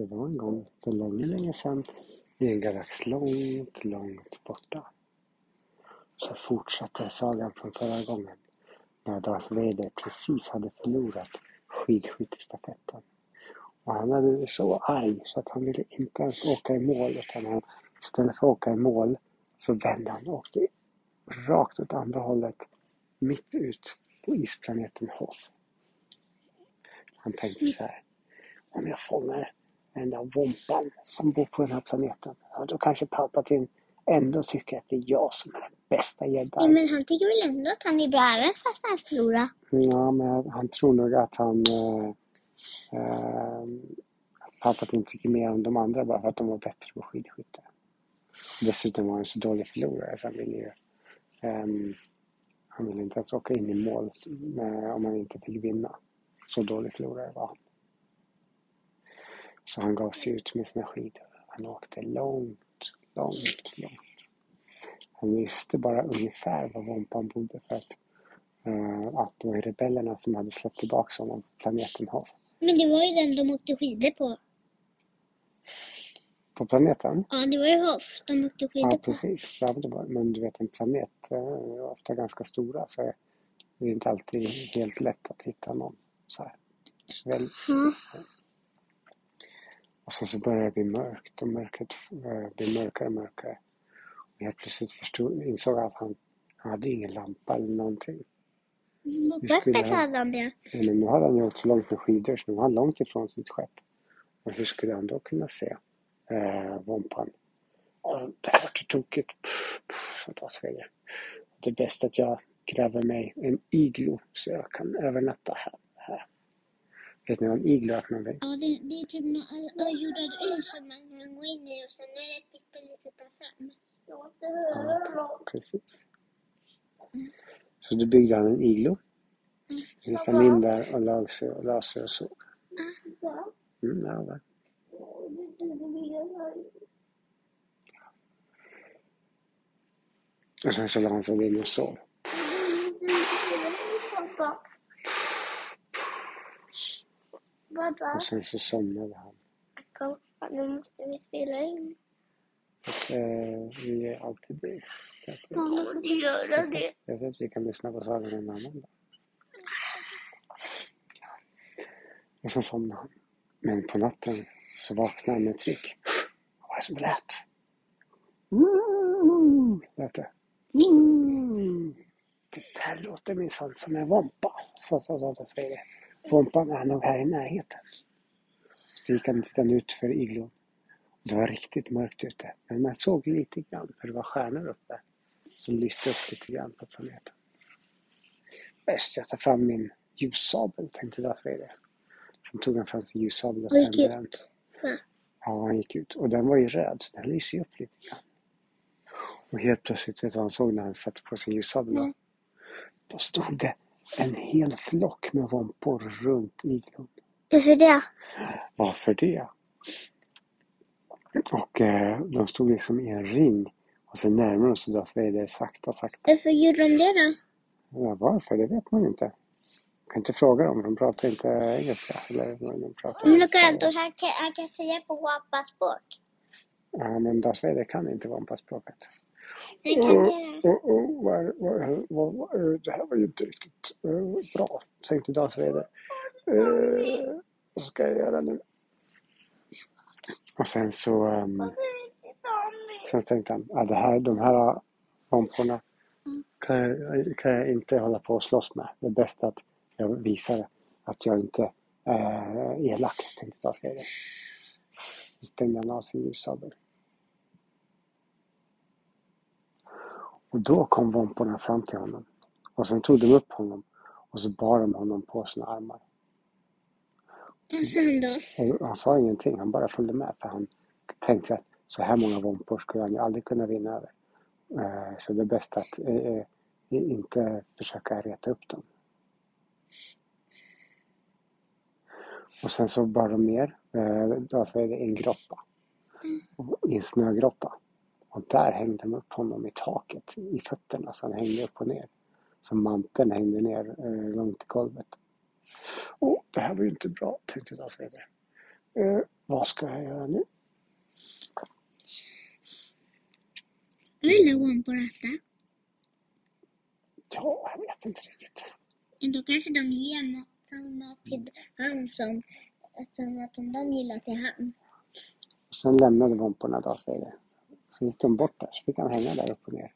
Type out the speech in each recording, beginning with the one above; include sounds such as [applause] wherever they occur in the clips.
Det var en gång för länge, länge sedan i en galax långt, långt borta. Så fortsatte sagan från förra gången när Darth Vader precis hade förlorat skidskyttestafetten. Och han hade blivit så arg så att han ville inte ens åka i mål utan han, istället för att åka i mål så vände han och åkte rakt åt andra hållet mitt ut på isplaneten Hoth. Han tänkte så här. Om jag fångar den där vompan som bor på den här planeten. Ja, då kanske Palpatine ändå tycker att det är jag som är den bästa jedi. Ja, men han tycker väl ändå att han är bra även fast han förlorar. Ja, men han tror nog att han... Eh, eh, Palpatine tycker mer om de andra bara för att de var bättre på skidskytte. Dessutom var han så dålig förlorare så han ville ju... ehm, han ville inte ens åka in i mål med, om han inte fick vinna. Så dålig förlorare var han. Så han gav sig ut med sina skidor. Han åkte långt, långt, långt. Han visste bara ungefär var Vompan bodde för att, eh, att det var rebellerna som hade släppt tillbaka honom på planeten Hoth. Men det var ju den de åkte skidor på. På planeten? Ja, det var ju Hoff de åkte skidor Ja, på. precis. Ja, det var, men du vet en planet eh, är ofta ganska stora så det är inte alltid helt lätt att hitta någon så här. Väl, Ja. Och sen så började det bli mörkt och mörkret eh, blev mörkare och mörkare. Och helt plötsligt förstod, insåg jag att han, han hade ingen lampa eller någonting. Skulle skeppet hade han det. Men nu hade han ju åkt så långt med skidor så nu var han långt ifrån sitt skepp. Och hur skulle han då kunna se eh, Vompan? Det här vart ju tokigt, sa Darth Vader. Det är bäst att jag gräver mig en iglo så jag kan övernatta här. Vet ni vad en iglo är för någonting? Ja, det, det är typ något öjordad is som man kan gå in i och sen är det pyttelitet där fram. Ja, precis. Så då byggde han en iglo. Så gick han in där och la sig och la sig och sov. Mm, ja, va. Och sen så la han sig in och sov. Pappa, Och sen så somnade han. pappa, nu måste vi spela in. Och, eh, vi är alltid det. Ja, du göra det. Jag tror att vi kan lyssna på sagan en annan dag. Och sen somnade han. Men på natten så vaknade han med ett tryck. Vad var det som lät? Mm, lät det. Mm. Det där låter minsann som en vompa, sa sa sa Vompan är nog här i närheten. Så gick han och tittade ut för iglon. Det var riktigt mörkt ute, men man såg lite grann för det var stjärnor uppe som lyste upp lite grann på planeten. Bäst jag tar fram min ljussabel, tänkte Darth Vader. Sen tog han fram sin ljussabel och tände den. Ja, han gick ut. Och den var ju röd, så den lyste ju upp lite grann. Och helt plötsligt, vet du vad han såg när han satte på sin ljussabel. Då stod det en hel flock med vompor runt iglon. Varför det? Varför det? Och eh, de stod liksom i en ring. Och sen närmare sig Darth Vader sakta, sakta. Varför gjorde de det då? Ja, varför? Det vet man inte. Jag kan inte fråga dem, de pratar inte engelska. Eller de pratar Men jag, han, kan, han kan säga på wappa-språk. Ja, men Darth Vader kan inte Wampa-språket. Oh, vad, vad, vad, vad, eh, det här var ju inte riktigt eh, bra, tänkte Darth Vader. Eh, vad ska jag göra nu? Och sen så... ehm, sen tänkte han, ja, det här, de här vamporna kan jag, kan jag inte hålla på och slåss med. Det är bäst att jag visar att jag inte är elak, tänkte Darth Vader. Så stängde han av sin ljussabel. Och då kom vomporna fram till honom. Och sen tog de upp honom och så bar de honom på sina armar. Sa han då? Och han sa ingenting, han bara följde med för han tänkte att så här många vompor skulle han ju aldrig kunna vinna över. Eh, Så det är bäst att eh, eh, inte försöka reta upp dem. Och sen så bar de ner, det en grotta. I en snögrotta. Och där hängde de upp honom i taket, i fötterna, så han hängde upp och ner. Så manteln hängde ner eh, långt i golvet. Åh, det här var ju inte bra, tänkte Darth Vader. Eh, vad ska jag göra nu? Vill du på detta? Ja, jag vet inte riktigt. Men då kanske de ger mat, till han som, som att de gillar till han. Och sen lämnade vomporna Darth Vader. Så gick de bort där, så fick han hänga där upp och ner.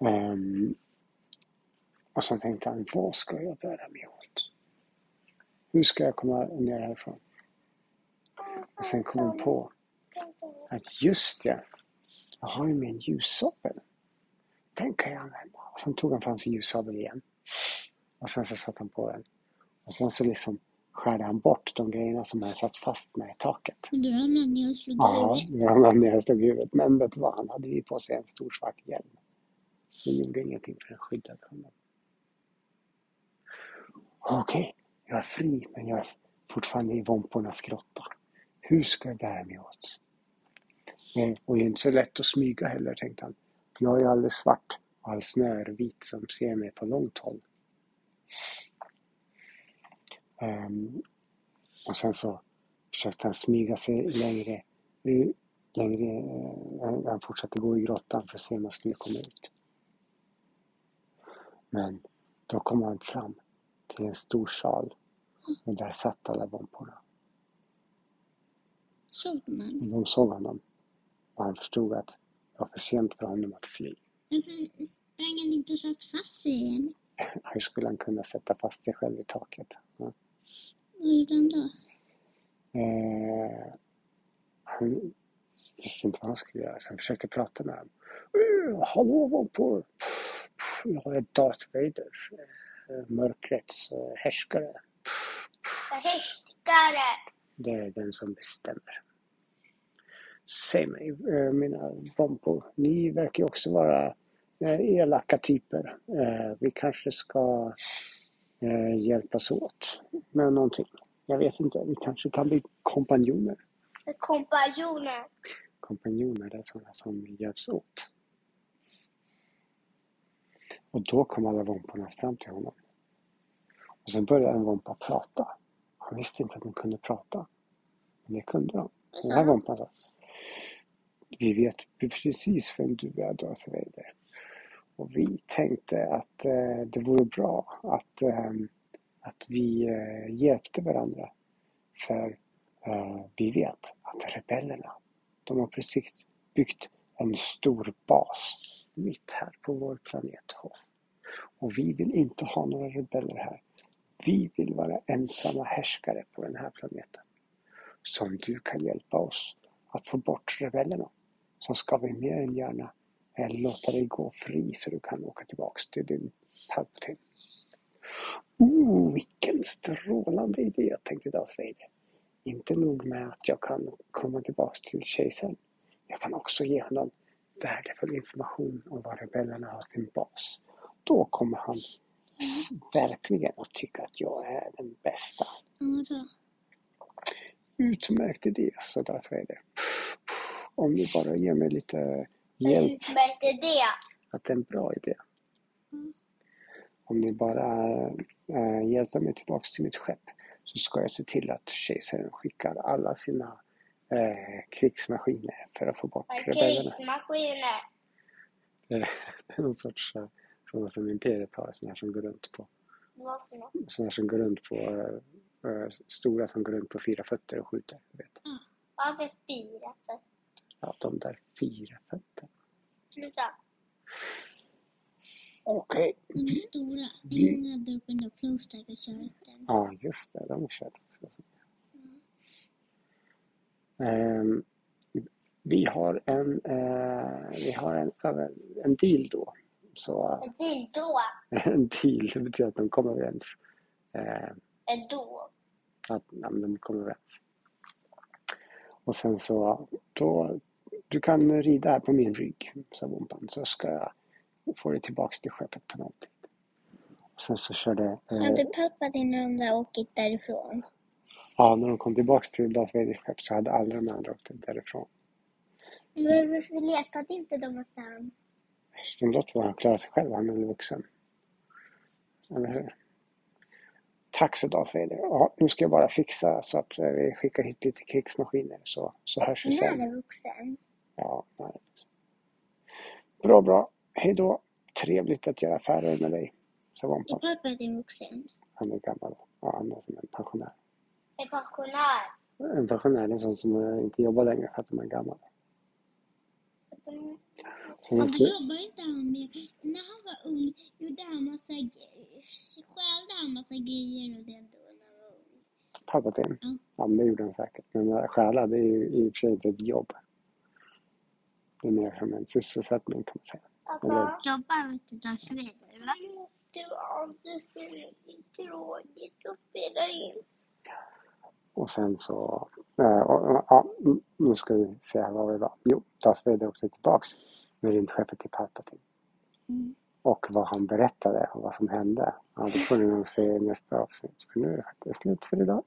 Um, och sen tänkte han, vad ska jag bära mig åt? Hur ska jag komma ner härifrån? Och sen kom han på att just ja, jag har ju min ljussabel. Den kan jag använda. Och sen tog han fram sin ljussabel igen. Och sen så satte han på den. Och sen så liksom skärde han bort de grejerna som hade satt fast med i taket. Men du ramlade ner och slog Ja, huvudet. ramlade han ner och slog huvudet. Men vet du vad? Han hade ju på sig en stor svart hjälm. Det gjorde ingenting för den skyddade honom. Okej, jag är fri men jag är fortfarande i vompornas grotta. Hur ska jag bära mig åt? Eh, Och det är inte så lätt att smyga heller tänkte han. Jag är alldeles svart och all snö är vit som ser mig på långt håll. Ehm, och sen så försökte han smyga sig längre, ut- längre eh, han fortsatte gå i grottan för att se om han skulle komma ut. Men då kom han fram till en stor sal och där satt alla vomporna. Såg man? Och de såg honom och han förstod att det var för sent för honom att fly. Varför sprang han inte och satt fast sig igen? Hur skulle han kunna sätta fast sig själv i taket? Ja. Vad gjorde han då? Eh, han visste inte vad han skulle göra så han försökte prata med dem. Eh, hallå vompor! Jag är Darth Vader. eh, Mörkrets eh, härskare. Härskare! Det är den som bestämmer. Säg mig, mina vompor. Ni verkar ju också vara elaka typer. Vi kanske ska hjälpas åt med någonting. Jag vet inte, vi kanske kan bli kompanjoner. Kompanjoner. Kompanjoner, det är sådana som hjälps åt. Och då kom alla vomporna fram till honom. Och sen började en vompa prata. Han visste inte att de kunde prata. Men det kunde de. Vad Den här vompan sa Vi vet precis vem du är, Darth Vader. Och vi tänkte att eh, det vore bra att, eh, att vi eh, hjälpte varandra. För eh, vi vet att rebellerna, de har precis byggt en stor bas mitt här på vår planet Och vi vill inte ha några rebeller här. Vi vill vara ensamma härskare på den här planeten. Så om du kan hjälpa oss att få bort rebellerna så ska vi mer än gärna eh, låta dig gå fri så du kan åka tillbaks till din Palpatine. Oh, vilken strålande idé, tänkte Darth Vader. Inte nog med att jag kan komma tillbaks till kejsaren. Jag kan också ge honom värdefull information om var rebellerna har sin bas. Då kommer han verkligen att tycka att jag är den bästa. Utmärkt idé, sa Darth Vader. Om ni bara ger mig lite hjälp Utmärkt idé. att det är en bra idé. Mm. Om ni bara äh, hjälper mig tillbaks till mitt skepp så ska jag se till att kejsaren skickar alla sina äh, krigsmaskiner för att få bort rebellerna. Krigsmaskiner. [laughs] Det är någon sorts äh, sådana som Imperiet har, sådana som går runt på, Vad för sådana som går runt på, äh, stora som går runt på fyra fötter och skjuter. Vet. Varför fyra? För- Ja, de där fyra fötterna. Sluta. Okej. De är stora. Vi- En hade upp en plogstack och kört den. Ja, just det. De körde också. Mm. Ehm, vi har en, eh, vi har en, över- en deal då. Så En dildo. [laughs] en deal, det betyder att de kommer överens. Eh, En då. att ja, men de kommer överens. Och sen så, då, du kan rida här på min rygg, sa Bompan, så ska jag få dig tillbaks till skeppet på. Och sen så körde, eh, Hade och de där åkt därifrån? ja när de kom tillbaks till Darth Vaders skepp så hade alla de andra åkt därifrån. Men varför letade inte de efter honom? De låter bara klara sig själv, han är vuxen. Eller hur? Tack så Darth Vader. Ja, nu ska jag bara fixa så att eh, vi skickar hit lite krigsmaskiner så, så hörs vi När sen. är vuxen? Ja, nej. Bra, bra. Hej då. Trevligt att göra affärer med dig. Så Är Wampa. pappa din vuxen? Han är gammal. Ja, han är som en pensionär. Är pensionär? En pensionär är en sån som eh, inte jobbar längre för att de är gammal. Ska, jobbar inte han med... När han var ung gjorde han massa... ge- Stjälde han massa grejer och det då när han var ung? Palpatine? Ja. Ja, men det gjorde han säkert. Men eh, stjäla, det är ju i och för sig inte ett jobb. Det är mer som en sysselsättning kan man säga. Eller, Jobbar inte Darth Vader va? Det var alldeles för tråkigt att spela in. och sen så... eh, och, och, ja, nu ska vi se här var vi var. Jo, Darth Vader åkte tillbaks med rymdskeppet till Palpatine. Mm. Och vad han berättade och vad som hände. Ja, det får ni nog se i nästa avsnitt. För nu är det faktiskt slut för idag.